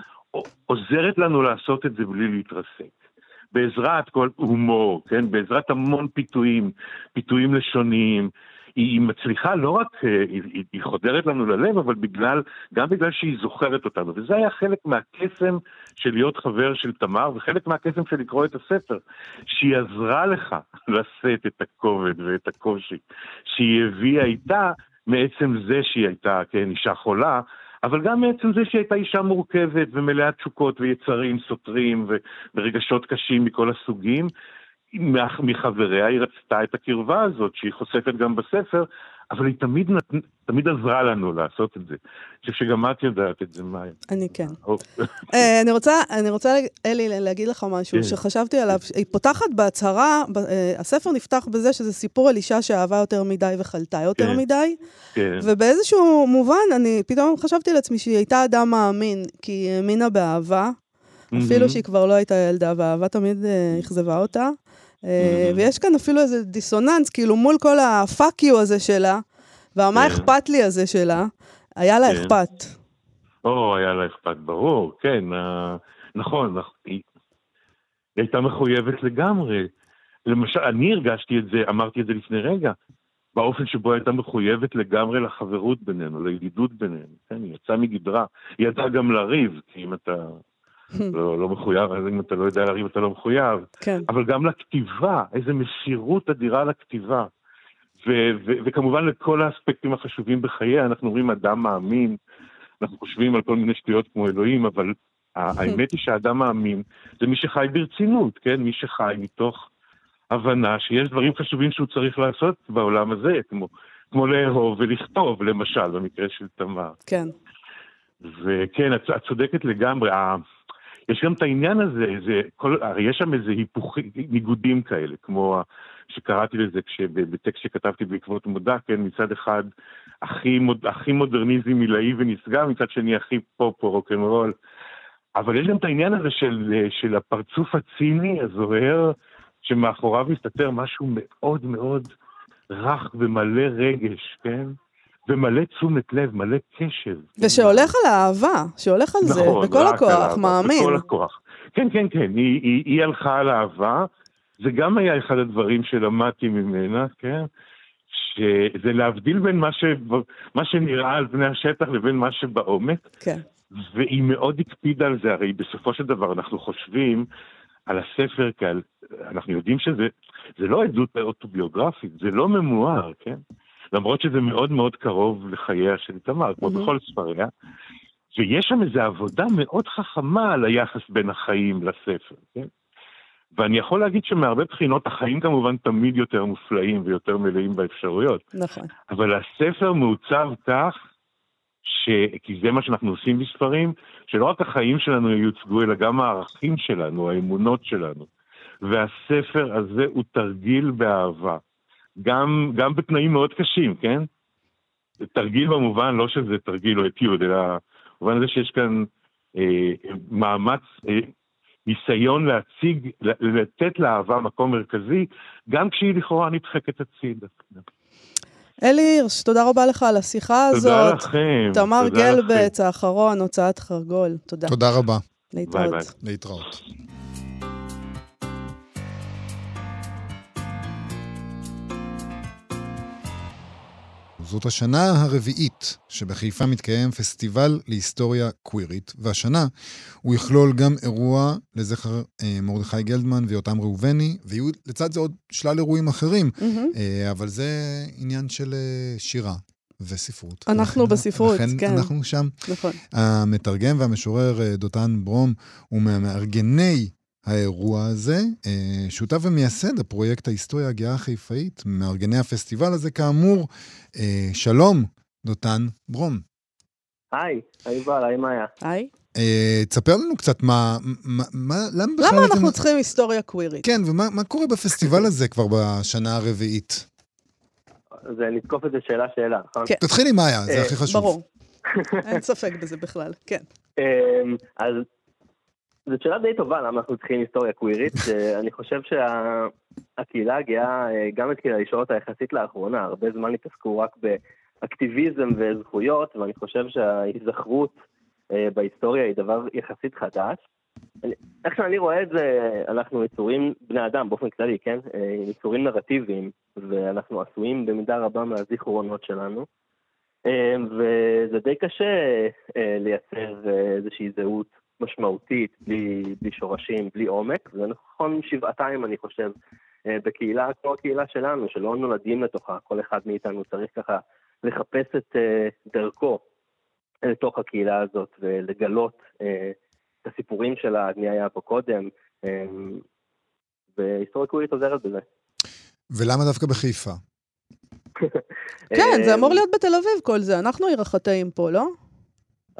עוזרת לנו לעשות את זה בלי להתרסק. בעזרת כל הומור, כן? בעזרת המון פיתויים, פיתויים לשוניים, היא מצליחה לא רק, אה, היא, היא חודרת לנו ללב, אבל בגלל, גם בגלל שהיא זוכרת אותנו. וזה היה חלק מהקסם של להיות חבר של תמר, וחלק מהקסם של לקרוא את הספר, שהיא עזרה לך לשאת את הכובד ואת הקושי, שהיא הביאה איתה מעצם זה שהיא הייתה, כן, אישה חולה, אבל גם מעצם זה שהיא הייתה אישה מורכבת ומלאת תשוקות ויצרים סותרים ורגשות קשים מכל הסוגים, מחבריה היא רצתה את הקרבה הזאת, שהיא חושפת גם בספר, אבל היא תמיד, נת... תמיד עזרה לנו לעשות את זה. אני חושב שגם את יודעת את זה, מאיה. אני כן. אה, אני רוצה, אני רוצה, אלי, להגיד לך משהו כן. שחשבתי עליו. היא פותחת בהצהרה, אה, הספר נפתח בזה שזה סיפור על אישה שאהבה יותר מדי וחלתה יותר כן. מדי. כן. ובאיזשהו מובן, אני פתאום חשבתי לעצמי שהיא הייתה אדם מאמין, כי היא האמינה באהבה. אפילו שהיא כבר לא הייתה ילדה, והאהבה תמיד אה, אכזבה אותה. אה, ויש כאן אפילו איזה דיסוננס, כאילו מול כל הפאק יו הזה שלה, והמה כן. אכפת לי הזה שלה, היה לה כן. אכפת. או, היה לה אכפת, ברור, כן, נכון, היא הייתה מחויבת לגמרי. למשל, אני הרגשתי את זה, אמרתי את זה לפני רגע, באופן שבו הייתה מחויבת לגמרי לחברות בינינו, לידידות בינינו, כן, היא יצאה מגדרה. היא ידעה גם לריב, כי אם אתה לא, לא מחויב, אז אם אתה לא יודע להרים אתה לא מחויב. כן. אבל גם לכתיבה, איזו מסירות אדירה לכתיבה. ו- ו- וכמובן לכל האספקטים החשובים בחייה, אנחנו אומרים אדם מאמין, אנחנו חושבים על כל מיני שטויות כמו אלוהים, אבל האמת היא שאדם מאמין זה מי שחי ברצינות, כן? מי שחי מתוך הבנה שיש דברים חשובים שהוא צריך לעשות בעולם הזה, כמו, כמו לאהוב ולכתוב, למשל, במקרה של תמר. כן. וכן, את, את צודקת לגמרי. יש גם את העניין הזה, זה, כל, הרי יש שם איזה היפוכים, ניגודים כאלה, כמו שקראתי לזה בטקסט שכתבתי בעקבות מודע, כן, מצד אחד הכי, מוד, הכי מודרניזם עילאי ונשגב, מצד שני הכי פופ או רוקנרול. אבל יש גם את העניין הזה של, של הפרצוף הציני, הזוהר, שמאחוריו מסתתר משהו מאוד מאוד רך ומלא רגש, כן? ומלא תשומת לב, מלא קשב. ושהולך על האהבה, שהולך על זה, נכון, בכל הכוח, מאמין. בכל הכוח. כן, כן, כן, היא, היא, היא הלכה על אהבה, זה גם היה אחד הדברים שלמדתי ממנה, כן? שזה להבדיל בין מה, ש... מה שנראה על פני השטח לבין מה שבעומק. כן. והיא מאוד הקפידה על זה, הרי בסופו של דבר אנחנו חושבים על הספר כעל... אנחנו יודעים שזה לא עדות אוטוביוגרפית, זה לא ממואר, כן? למרות שזה מאוד מאוד קרוב לחייה של תמר, כמו בכל ספריה. ויש שם איזו עבודה מאוד חכמה על היחס בין החיים לספר, כן? ואני יכול להגיד שמהרבה בחינות החיים כמובן תמיד יותר מופלאים ויותר מלאים באפשרויות. נכון. אבל הספר מעוצב כך, ש... כי זה מה שאנחנו עושים בספרים, שלא רק החיים שלנו יוצגו, אלא גם הערכים שלנו, האמונות שלנו. והספר הזה הוא תרגיל באהבה. גם, גם בתנאים מאוד קשים, כן? תרגיל במובן, לא שזה תרגיל או אתיוד, אלא במובן הזה שיש כאן אה, מאמץ, אה, ניסיון להציג, לתת לאהבה מקום מרכזי, גם כשהיא לכאורה נדחקת הצידה. אלי הירש, תודה רבה לך על השיחה הזאת. תודה לכם. תמר גלבץ, האחרון, הוצאת חרגול. תודה. תודה רבה. להתראות. ביי ביי. להתראות. זאת השנה הרביעית שבחיפה מתקיים פסטיבל להיסטוריה קווירית, והשנה הוא יכלול גם אירוע לזכר אה, מרדכי גלדמן ויותם ראובני, ויהיו לצד זה עוד שלל אירועים אחרים, mm-hmm. אה, אבל זה עניין של אה, שירה. וספרות. אנחנו לכן, בספרות, לכן כן. אנחנו שם. נכון. המתרגם והמשורר אה, דותן ברום הוא מהמארגני האירוע הזה, אה, שותף ומייסד הפרויקט ההיסטוריה הגאה החיפאית, מארגני הפסטיבל הזה, כאמור. אה, שלום, דותן ברום. היי, היי בל, היי מאיה. היי. אה, תספר לנו קצת מה, מה, מה למה בכלל למה אתם... אנחנו צריכים היסטוריה קווירית? כן, ומה מה קורה בפסטיבל הזה כבר בשנה הרביעית? זה לתקוף את זה שאלה-שאלה, נכון? כן. תתחיל עם מאיה, זה הכי חשוב. ברור. אין ספק בזה בכלל, כן. אז זאת שאלה די טובה למה אנחנו צריכים היסטוריה קווירית. אני חושב שהקהילה הגאה, אה, גם התחילה לשאול אותה יחסית לאחרונה, הרבה זמן התעסקו רק באקטיביזם וזכויות, ואני חושב שההיזכרות אה, בהיסטוריה היא דבר יחסית חדש. אני- איך שאני רואה את זה, אנחנו יצורים, בני אדם באופן כללי, כן? אה, יצורים נרטיביים, ואנחנו עשויים במידה רבה מהזיכרונות שלנו. אה, וזה די קשה אה, לייצר אה, איזושהי זהות משמעותית, בלי, בלי שורשים, בלי עומק. זה נכון שבעתיים, אני חושב, אה, בקהילה כמו הקהילה שלנו, שלא נולדים לתוכה, כל אחד מאיתנו צריך ככה לחפש את אה, דרכו לתוך הקהילה הזאת ולגלות אה, את הסיפורים שלה, מי היה פה קודם, והיסטוריה קווירית עוזרת בזה. ולמה דווקא בחיפה? כן, זה אמור להיות בתל אביב כל זה, אנחנו עיר החטאים פה, לא?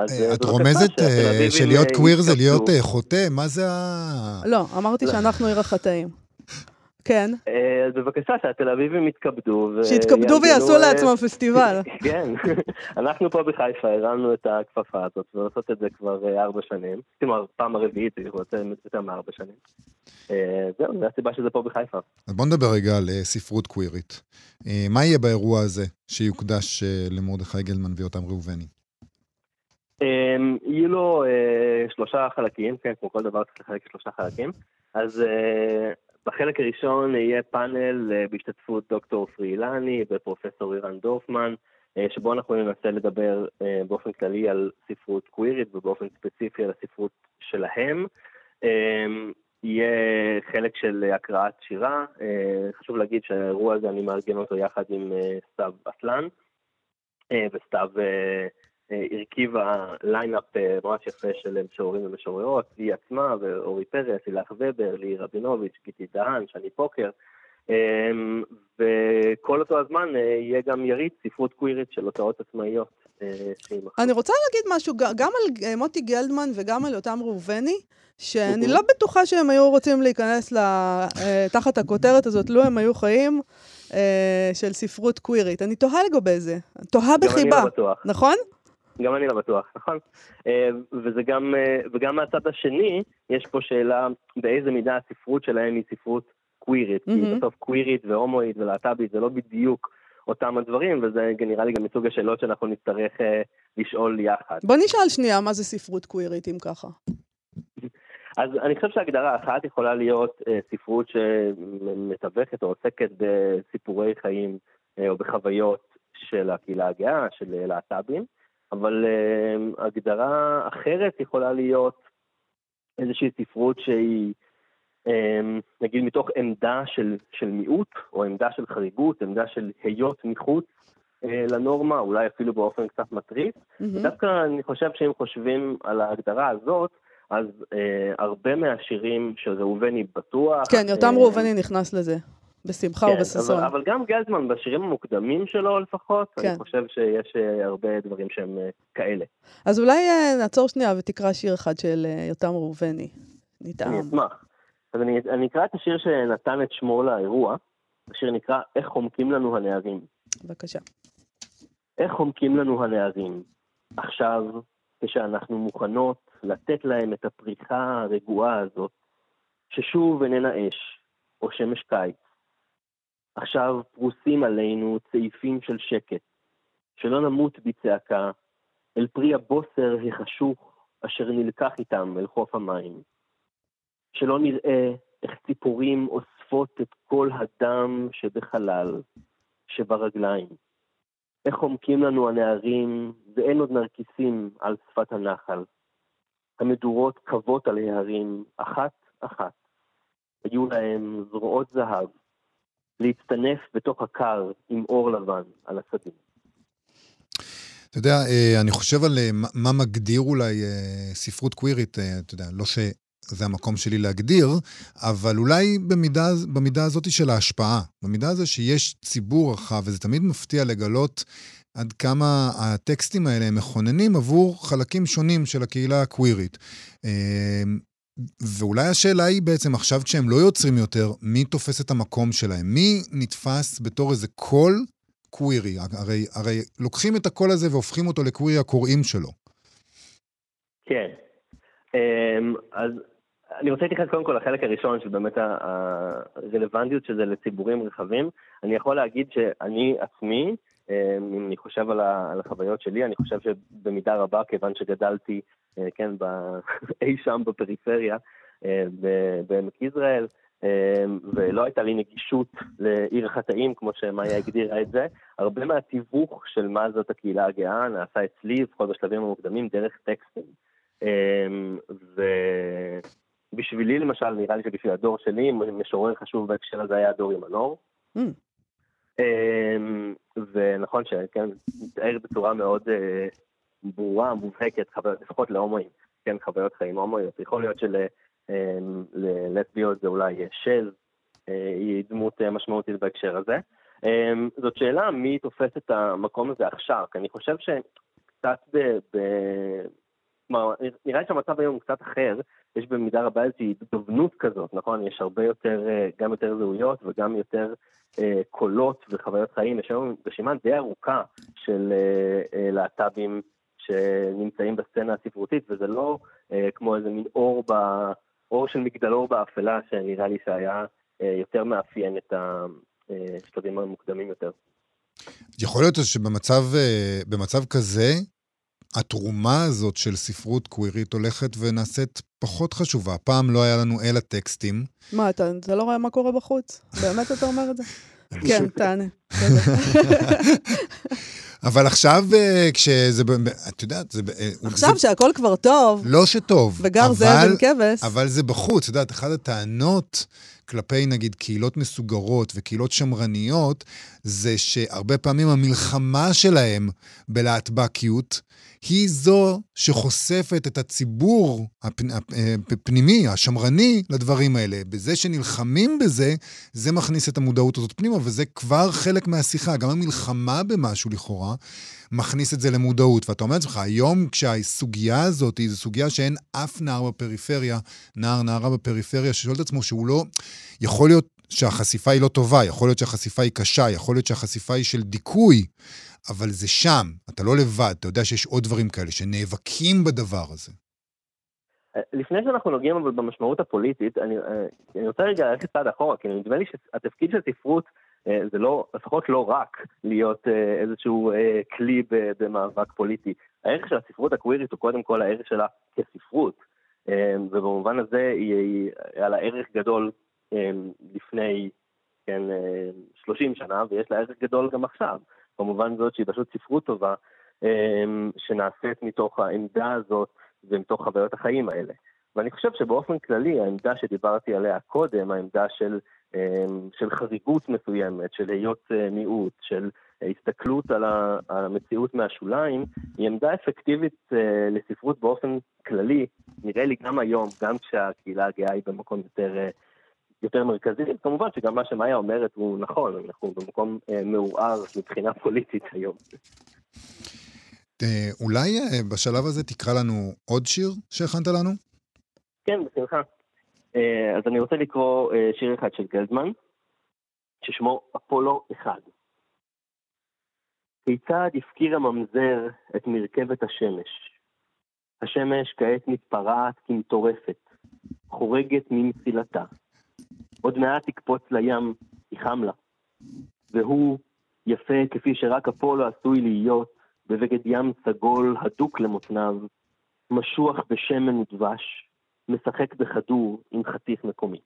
אז, אה, אה, את רומזת אה, שלהיות קוויר זה להיות חוטא? מה זה ה... לא, אמרתי שאנחנו עיר החטאים. כן, אז בבקשה, שהתל אביבים יתכבדו. שיתכבדו ויעשו לעצמם פסטיבל. כן, אנחנו פה בחיפה הרמנו את הכפפה הזאת, ועושות את זה כבר ארבע שנים. כלומר, פעם הרביעית, זה יותר יותר מארבע שנים. זהו, זו הסיבה שזה פה בחיפה. אז בוא נדבר רגע על ספרות קווירית. מה יהיה באירוע הזה שיוקדש למרדכי גלמן ויותם ראובני? אה, יהיו לו אה, שלושה חלקים, כן, כמו כל דבר צריך לחלק לשלושה חלקים. אז אה, בחלק הראשון יהיה פאנל אה, בהשתתפות דוקטור פרי אילני ופרופסור אירן דורפמן, שבו אנחנו ננסה לדבר באופן כללי על ספרות קווירית ובאופן ספציפי על הספרות שלהם. אה, יהיה חלק של הקראת שירה, חשוב להגיד שהאירוע הזה אני מארגן אותו יחד עם סתיו אסלן, אה, וסתיו הרכיבה lineup אה, ממש יפה של משוררים ומשוררות, היא עצמה ואורי פרס, לילך וובר, לי רבינוביץ', גיטי דהן, שני פוקר. אה, וכל אותו הזמן אה, יהיה גם יריד ספרות קווירית של הוצאות עצמאיות. אה. אני רוצה להגיד משהו גם על אה, מוטי גלדמן וגם על יותם ראובני, שאני אוקיי. לא בטוחה שהם היו רוצים להיכנס אה, תחת הכותרת הזאת, לו הם היו חיים, אה, של ספרות קווירית. אני תוהה לגבי זה. תוהה גם אני בחיבה, לא בטוח. נכון? גם אני לא בטוח, נכון. אה, וזה גם, אה, וגם מהצד השני, יש פה שאלה באיזה מידה הספרות שלהם היא ספרות קווירית. כי מהמם. בסוף קווירית והומואית ולהט"בית זה לא בדיוק אותם הדברים, וזה נראה לי גם מסוג השאלות שאנחנו נצטרך אה, לשאול יחד. בוא נשאל שנייה מה זה ספרות קווירית, אם ככה. אז אני חושב שהגדרה אחת יכולה להיות אה, ספרות שמתווכת או עוסקת בסיפורי חיים אה, או בחוויות של הקהילה הגאה, של להט"בים, אבל אה, הגדרה אחרת יכולה להיות איזושהי ספרות שהיא, אה, נגיד, מתוך עמדה של, של מיעוט, או עמדה של חריגות, עמדה של היות מחוץ אה, לנורמה, אולי אפילו באופן קצת מטריף. מהמם. דווקא אני חושב שאם חושבים על ההגדרה הזאת, אז אה, הרבה מהשירים של ראובני בטוח... כן, יותם אה, ראובני נכנס לזה, בשמחה כן, ובששון. אבל, אבל גם גלזמן, בשירים המוקדמים שלו לפחות, כן. אני חושב שיש אה, הרבה דברים שהם אה, כאלה. אז אולי אה, נעצור שנייה ותקרא שיר אחד של יותם ראובני. אני. אשמח. אז אני, אני אקרא את השיר שנתן את שמו לאירוע. השיר נקרא "איך חומקים לנו הנערים". בבקשה. איך חומקים לנו הנערים? עכשיו, כשאנחנו מוכנות לתת להם את הפריחה הרגועה הזאת, ששוב איננה אש, או שמש קיץ. עכשיו פרוסים עלינו צעיפים של שקט, שלא נמות בצעקה, אל פרי הבוסר החשוך אשר נלקח איתם אל חוף המים. שלא נראה איך ציפורים אוספות את כל הדם שבחלל, שברגליים. איך חומקים לנו הנערים, ואין עוד נרקיסים על שפת הנחל. המדורות קבות על ההרים, אחת-אחת. היו להם זרועות זהב, להצטנף בתוך הקר עם אור לבן על השדים. אתה יודע, אה, אני חושב על אה, מה- מגדיר אולי אה, ספרות קווירית, אתה יודע, לא שזה המקום שלי להגדיר, אבל אולי במידה, במידה הזאת של ההשפעה, במידה הזו שיש ציבור רחב, וזה תמיד מפתיע לגלות עד כמה הטקסטים האלה הם מכוננים עבור חלקים שונים של הקהילה הקווירית. ואולי השאלה היא בעצם, עכשיו כשהם לא יוצרים יותר, מי תופס את המקום שלהם? מי נתפס בתור איזה קול קווירי? הרי, הרי לוקחים את הקול הזה והופכים אותו לקווירי הקוראים שלו. כן. אמ, אז אני רוצה להתייחס קודם כל לחלק הראשון, של באמת הרלוונטיות של זה לציבורים רחבים. אני יכול להגיד שאני עצמי, אם אני חושב על החוויות שלי, אני חושב שבמידה רבה, כיוון שגדלתי, אה, כן, אי שם בפריפריה, אה, בעמק יזרעאל, אמ, ולא הייתה לי נגישות לעיר החטאים, כמו שמאיה הגדירה את זה. הרבה מהתיווך של מה זאת הקהילה הגאה נעשה אצלי, לפחות בשלבים המוקדמים, דרך טקסטים. ובשבילי למשל, נראה לי שבשביל הדור שלי, משורר חשוב בהקשר הזה היה דורי מנור. אמ, ונכון שכן, מתאר בצורה מאוד אה, ברורה, מובהקת, לפחות להומואים, כן, חוויות חיים הומואיות. יכול להיות שללסביות זה אולי של, אה, היא דמות אה, משמעותית בהקשר הזה. אמ, זאת שאלה מי תופס את המקום הזה עכשיו, כי אני חושב שקצת. כלומר, נראה לי שהמצב היום הוא קצת אחר, יש במידה רבה איזושהי דובנות כזאת, נכון? יש הרבה יותר, גם יותר זהויות וגם יותר אה, קולות וחוויות חיים. יש היום רשימה די ארוכה של אה, אה, להט"בים שנמצאים בסצנה הספרותית, וזה לא אה, כמו איזה מין אור, ב, אור של מגדלור באפלה, שנראה לי שהיה אה, יותר מאפיין את השלבים המוקדמים יותר. יכול להיות שבמצב כזה, התרומה הזאת של ספרות קווירית הולכת ונעשית פחות חשובה. פעם לא היה לנו אלא טקסטים. מה, אתה, אתה לא רואה מה קורה בחוץ? באמת אתה אומר את זה? כן, תענה. אבל עכשיו, אה, כשזה, את יודעת, זה... אה, עכשיו זה, שהכל כבר טוב. לא שטוב. וגר זאב עם כבש. אבל זה בחוץ, את יודעת, אחת הטענות כלפי, נגיד, קהילות מסוגרות וקהילות שמרניות, זה שהרבה פעמים המלחמה שלהם בלהטבקיות, היא זו שחושפת את הציבור הפנימי, השמרני, לדברים האלה. בזה שנלחמים בזה, זה מכניס את המודעות הזאת פנימה, וזה כבר חלק מהשיחה. גם המלחמה במשהו, לכאורה, מכניס את זה למודעות. ואתה אומר לעצמך, היום כשהסוגיה הזאת זו סוגיה שאין אף נער בפריפריה, נער, נערה בפריפריה, ששואל את עצמו שהוא לא... יכול להיות שהחשיפה היא לא טובה, יכול להיות שהחשיפה היא קשה, יכול להיות שהחשיפה היא של דיכוי. אבל זה שם, אתה לא לבד, אתה יודע שיש עוד דברים כאלה שנאבקים בדבר הזה. אה, לפני שאנחנו נוגעים אבל במשמעות הפוליטית, אני, אה, אני רוצה רגע ללכת צעד אחורה, כי נדמה לי שהתפקיד של ספרות אה, זה לא, לפחות לא רק להיות איזשהו כלי במאבק פוליטי. הערך של הספרות הקווירית הוא קודם כל הערך שלה כספרות, ובמובן הזה היא, היא היה לה ערך גדול לפני כן, 30 שנה, ויש לה ערך גדול גם עכשיו. במובן זאת שהיא פשוט ספרות טובה, אמ, שנעשית מתוך העמדה הזאת ומתוך חוויות החיים האלה. ואני חושב שבאופן כללי, העמדה שדיברתי עליה קודם, העמדה של, אמ, של חריגות מסוימת, של היות אה, מיעוט, של הסתכלות על, המציאות מהשוליים, היא עמדה אפקטיבית אה, לספרות באופן כללי, נראה לי גם היום, גם כשהקהילה הגאה היא במקום יותר אה, יותר מרכזי. כמובן שגם מה שמאיה אומרת הוא נכון, אנחנו במקום אה, מעורער מבחינה פוליטית היום. אה, אולי אה, בשלב הזה תקרא לנו עוד שיר שהכנת לנו? כן, בשמחה. אז אני רוצה לקרוא שיר אחד של גלדמן, ששמו אפולו אחד. כיצד הפקיר הממזר את מרכבת השמש? השמש כעת מתפרעת כמטורפת, חורגת ממסילתה. עוד מעט תקפוץ לים, היא חם לה. והוא, יפה כפי שרק אפולו עשוי להיות, בבגד ים סגול הדוק למותניו, משוח בשמן ודבש, משחק בכדור עם חתיך מקומי.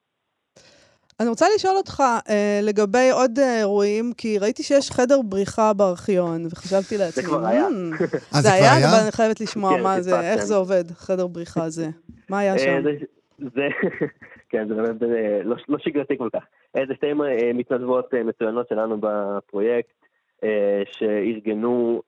אני רוצה לשאול אותך אה, לגבי עוד אה, אירועים, כי ראיתי שיש חדר בריחה בארכיון, וחשבתי לעצמי, זה כבר היה. אה, זה היה? אבל אני חייבת לשמוע כן, מה זה, איך זה עובד, חדר בריחה הזה. מה היה אה, שם? זה, כן, זה באמת אה, לא, לא שגרתי כל כך. אה, זה שתי אה, מתנדבות מצוינות שלנו בפרויקט, שארגנו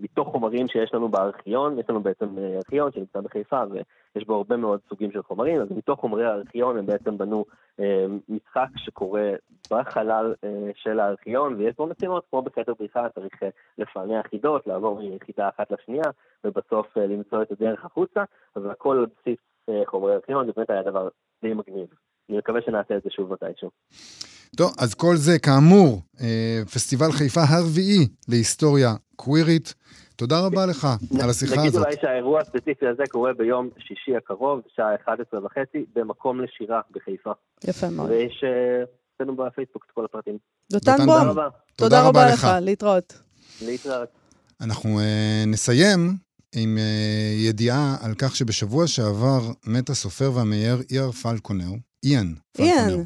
מתוך חומרים שיש לנו בארכיון, יש לנו בעצם אה, ארכיון שנמצא בחיפה ויש בו הרבה מאוד סוגים של חומרים, אז מתוך חומרי הארכיון הם בעצם בנו אה, משחק שקורה בחלל אה, של הארכיון, ויש בו משימות, כמו בחדר בריחה, צריך אה, לפענח חידות, לעבור מיחידה אחת לשנייה, ובסוף אה, למצוא את הדרך החוצה, אז הכל על בסיס אה, חומרי הארכיון, זה באמת היה דבר די מגניב. אני מקווה שנעשה את זה שוב מתישהו. טוב, אז כל זה, כאמור, אה, פסטיבל חיפה הרביעי להיסטוריה קווירית. תודה רבה לך על השיחה נגיד הזאת. אולי שהאירוע הספציפי הזה קורה ביום שישי הקרוב, שעה 11 וחצי, במקום לשירה בחיפה. יפה מאוד. ויש אה, אצלנו בפייסבוק את כל הפרטים. דותן בום, תודה רבה. תודה רבה לך, להתראות. להתראות. אנחנו אה, נסיים עם אה, ידיעה על כך שבשבוע שעבר מת הסופר והמאייר איאר פלקונר, איאן פלקונר. איאן.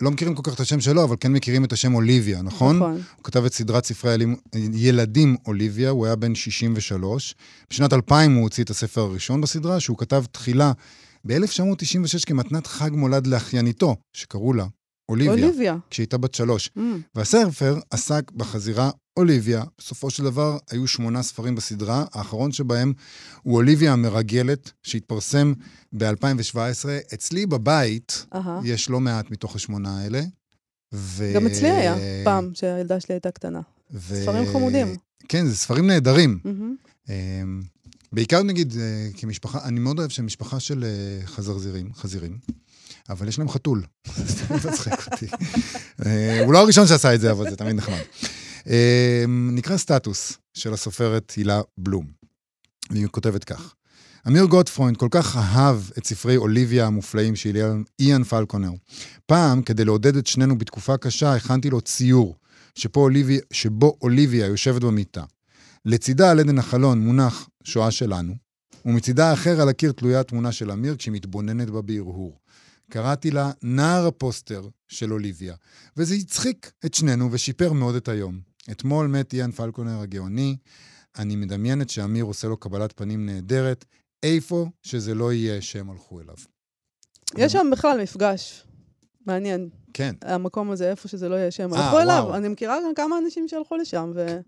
לא מכירים כל כך את השם שלו, אבל כן מכירים את השם אוליביה, נכון? נכון. הוא כתב את סדרת ספרי הלימ- ילדים אוליביה, הוא היה בן 63. בשנת 2000 הוא הוציא את הספר הראשון בסדרה, שהוא כתב תחילה ב-1996 כמתנת חג מולד לאחייניתו, שקראו לה אוליביה, אוליביה. כשהייתה בת שלוש. Mm, והספר עסק בחזירה אוליביה. בסופו של דבר היו שמונה ספרים בסדרה, האחרון שבהם הוא אוליביה המרגלת, שהתפרסם ב-2017. אצלי בבית אהה. יש לא מעט מתוך השמונה האלה. ו... גם אצלי היה, פעם, שהילדה שלי הייתה קטנה. ו... ספרים חמודים. כן, זה ספרים נהדרים. אמ, בעיקר נגיד אה, כמשפחה, אני מאוד אוהב שמשפחה של אה, חזרזירים, חזירים, אבל יש להם חתול. זה מצחיק אותי. אה, הוא לא הראשון שעשה את זה, אבל זה תמיד נחמד. אמ, נקרא סטטוס של הסופרת הילה בלום. והיא כותבת כך: אמיר גוטפרוינד כל כך אהב את ספרי אוליביה המופלאים של איאן- פלקונר. פעם, כדי לעודד את שנינו בתקופה קשה, הכנתי לו ציור, אוליביה, שבו אוליביה יושבת במיטה. לצידה על אדן החלון מונח שואה שלנו, ומצידה האחר על הקיר תלויה תמונה של אמיר כשהיא מתבוננת בה בהרהור. קראתי לה נער הפוסטר של אוליביה, וזה הצחיק את שנינו ושיפר מאוד את היום. אתמול מת איאן פלקונר הגאוני, אני מדמיינת שאמיר עושה לו קבלת פנים נהדרת, איפה שזה לא יהיה שהם הלכו אליו. יש שם בכלל מפגש מעניין. כן, המקום הזה, איפה שזה לא יהיה שם. אה, הלכו אליו. אני מכירה גם כמה אנשים שהלכו לשם, ו...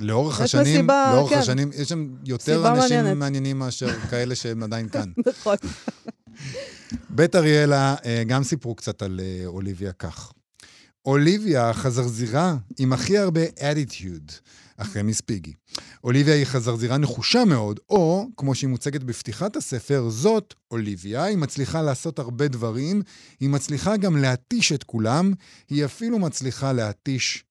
לאורך השנים, מסיבה, לאורך כן. השנים, יש שם יותר אנשים מעניינת. מעניינים מאשר כאלה שהם עדיין כאן. נכון. בית אריאלה אה, גם סיפרו קצת על אה, אוליביה כך. אוליביה, חזרזירה עם הכי הרבה attitude, אחרי מיס פיגי. אוליביה היא חזרזירה נחושה מאוד, או, כמו שהיא מוצגת בפתיחת הספר, זאת אוליביה, היא מצליחה לעשות הרבה דברים, היא מצליחה גם להתיש את כולם, היא אפילו מצליחה להתיש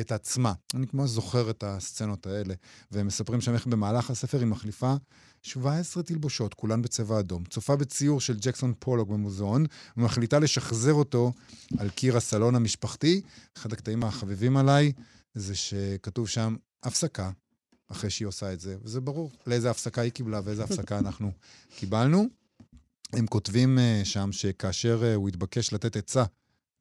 את עצמה. אני כמו זוכר את הסצנות האלה, והם מספרים שם איך במהלך הספר היא מחליפה 17 תלבושות, כולן בצבע אדום, צופה בציור של ג'קסון פולוק במוזיאון, ומחליטה לשחזר אותו על קיר הסלון המשפחתי. אחד הקטעים החביבים עליי זה שכתוב שם הפסקה, אחרי שהיא עושה את זה, וזה ברור לאיזה הפסקה היא קיבלה ואיזה הפסקה אנחנו קיבלנו. הם כותבים uh, שם שכאשר uh, הוא התבקש לתת עצה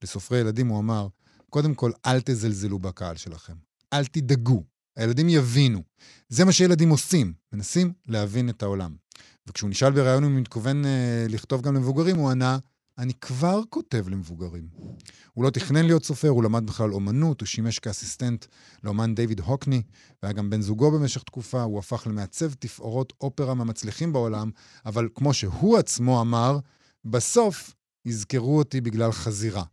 לסופרי ילדים, הוא אמר, קודם כל, אל תזלזלו בקהל שלכם. אל תדאגו. הילדים יבינו. זה מה שילדים עושים, מנסים להבין את העולם. וכשהוא נשאל בריאיון אם הוא מתכוון אה, לכתוב גם למבוגרים, הוא ענה, אני כבר כותב למבוגרים. הוא לא תכנן להיות סופר, הוא למד בכלל אומנות, הוא שימש כאסיסטנט לאומן דיוויד הוקני, והיה גם בן זוגו במשך תקופה, הוא הפך למעצב תפאורות אופרה מהמצליחים בעולם, אבל כמו שהוא עצמו אמר, בסוף יזכרו אותי בגלל חזירה.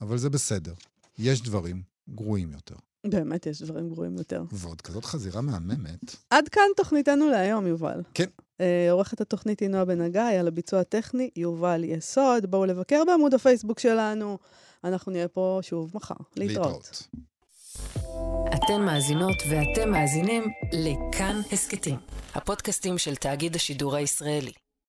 אבל זה בסדר, יש דברים גרועים יותר. באמת יש דברים גרועים יותר. ועוד כזאת חזירה מהממת. עד כאן תוכניתנו להיום, יובל. כן. אה, עורכת התוכנית היא נועה בן הגיא, על הביצוע הטכני, יובל יסוד. בואו לבקר בעמוד הפייסבוק שלנו. אנחנו נהיה פה שוב מחר. להתראות. אתן מאזינות ואתם מאזינים לכאן הסכתים, הפודקאסטים של תאגיד השידור הישראלי.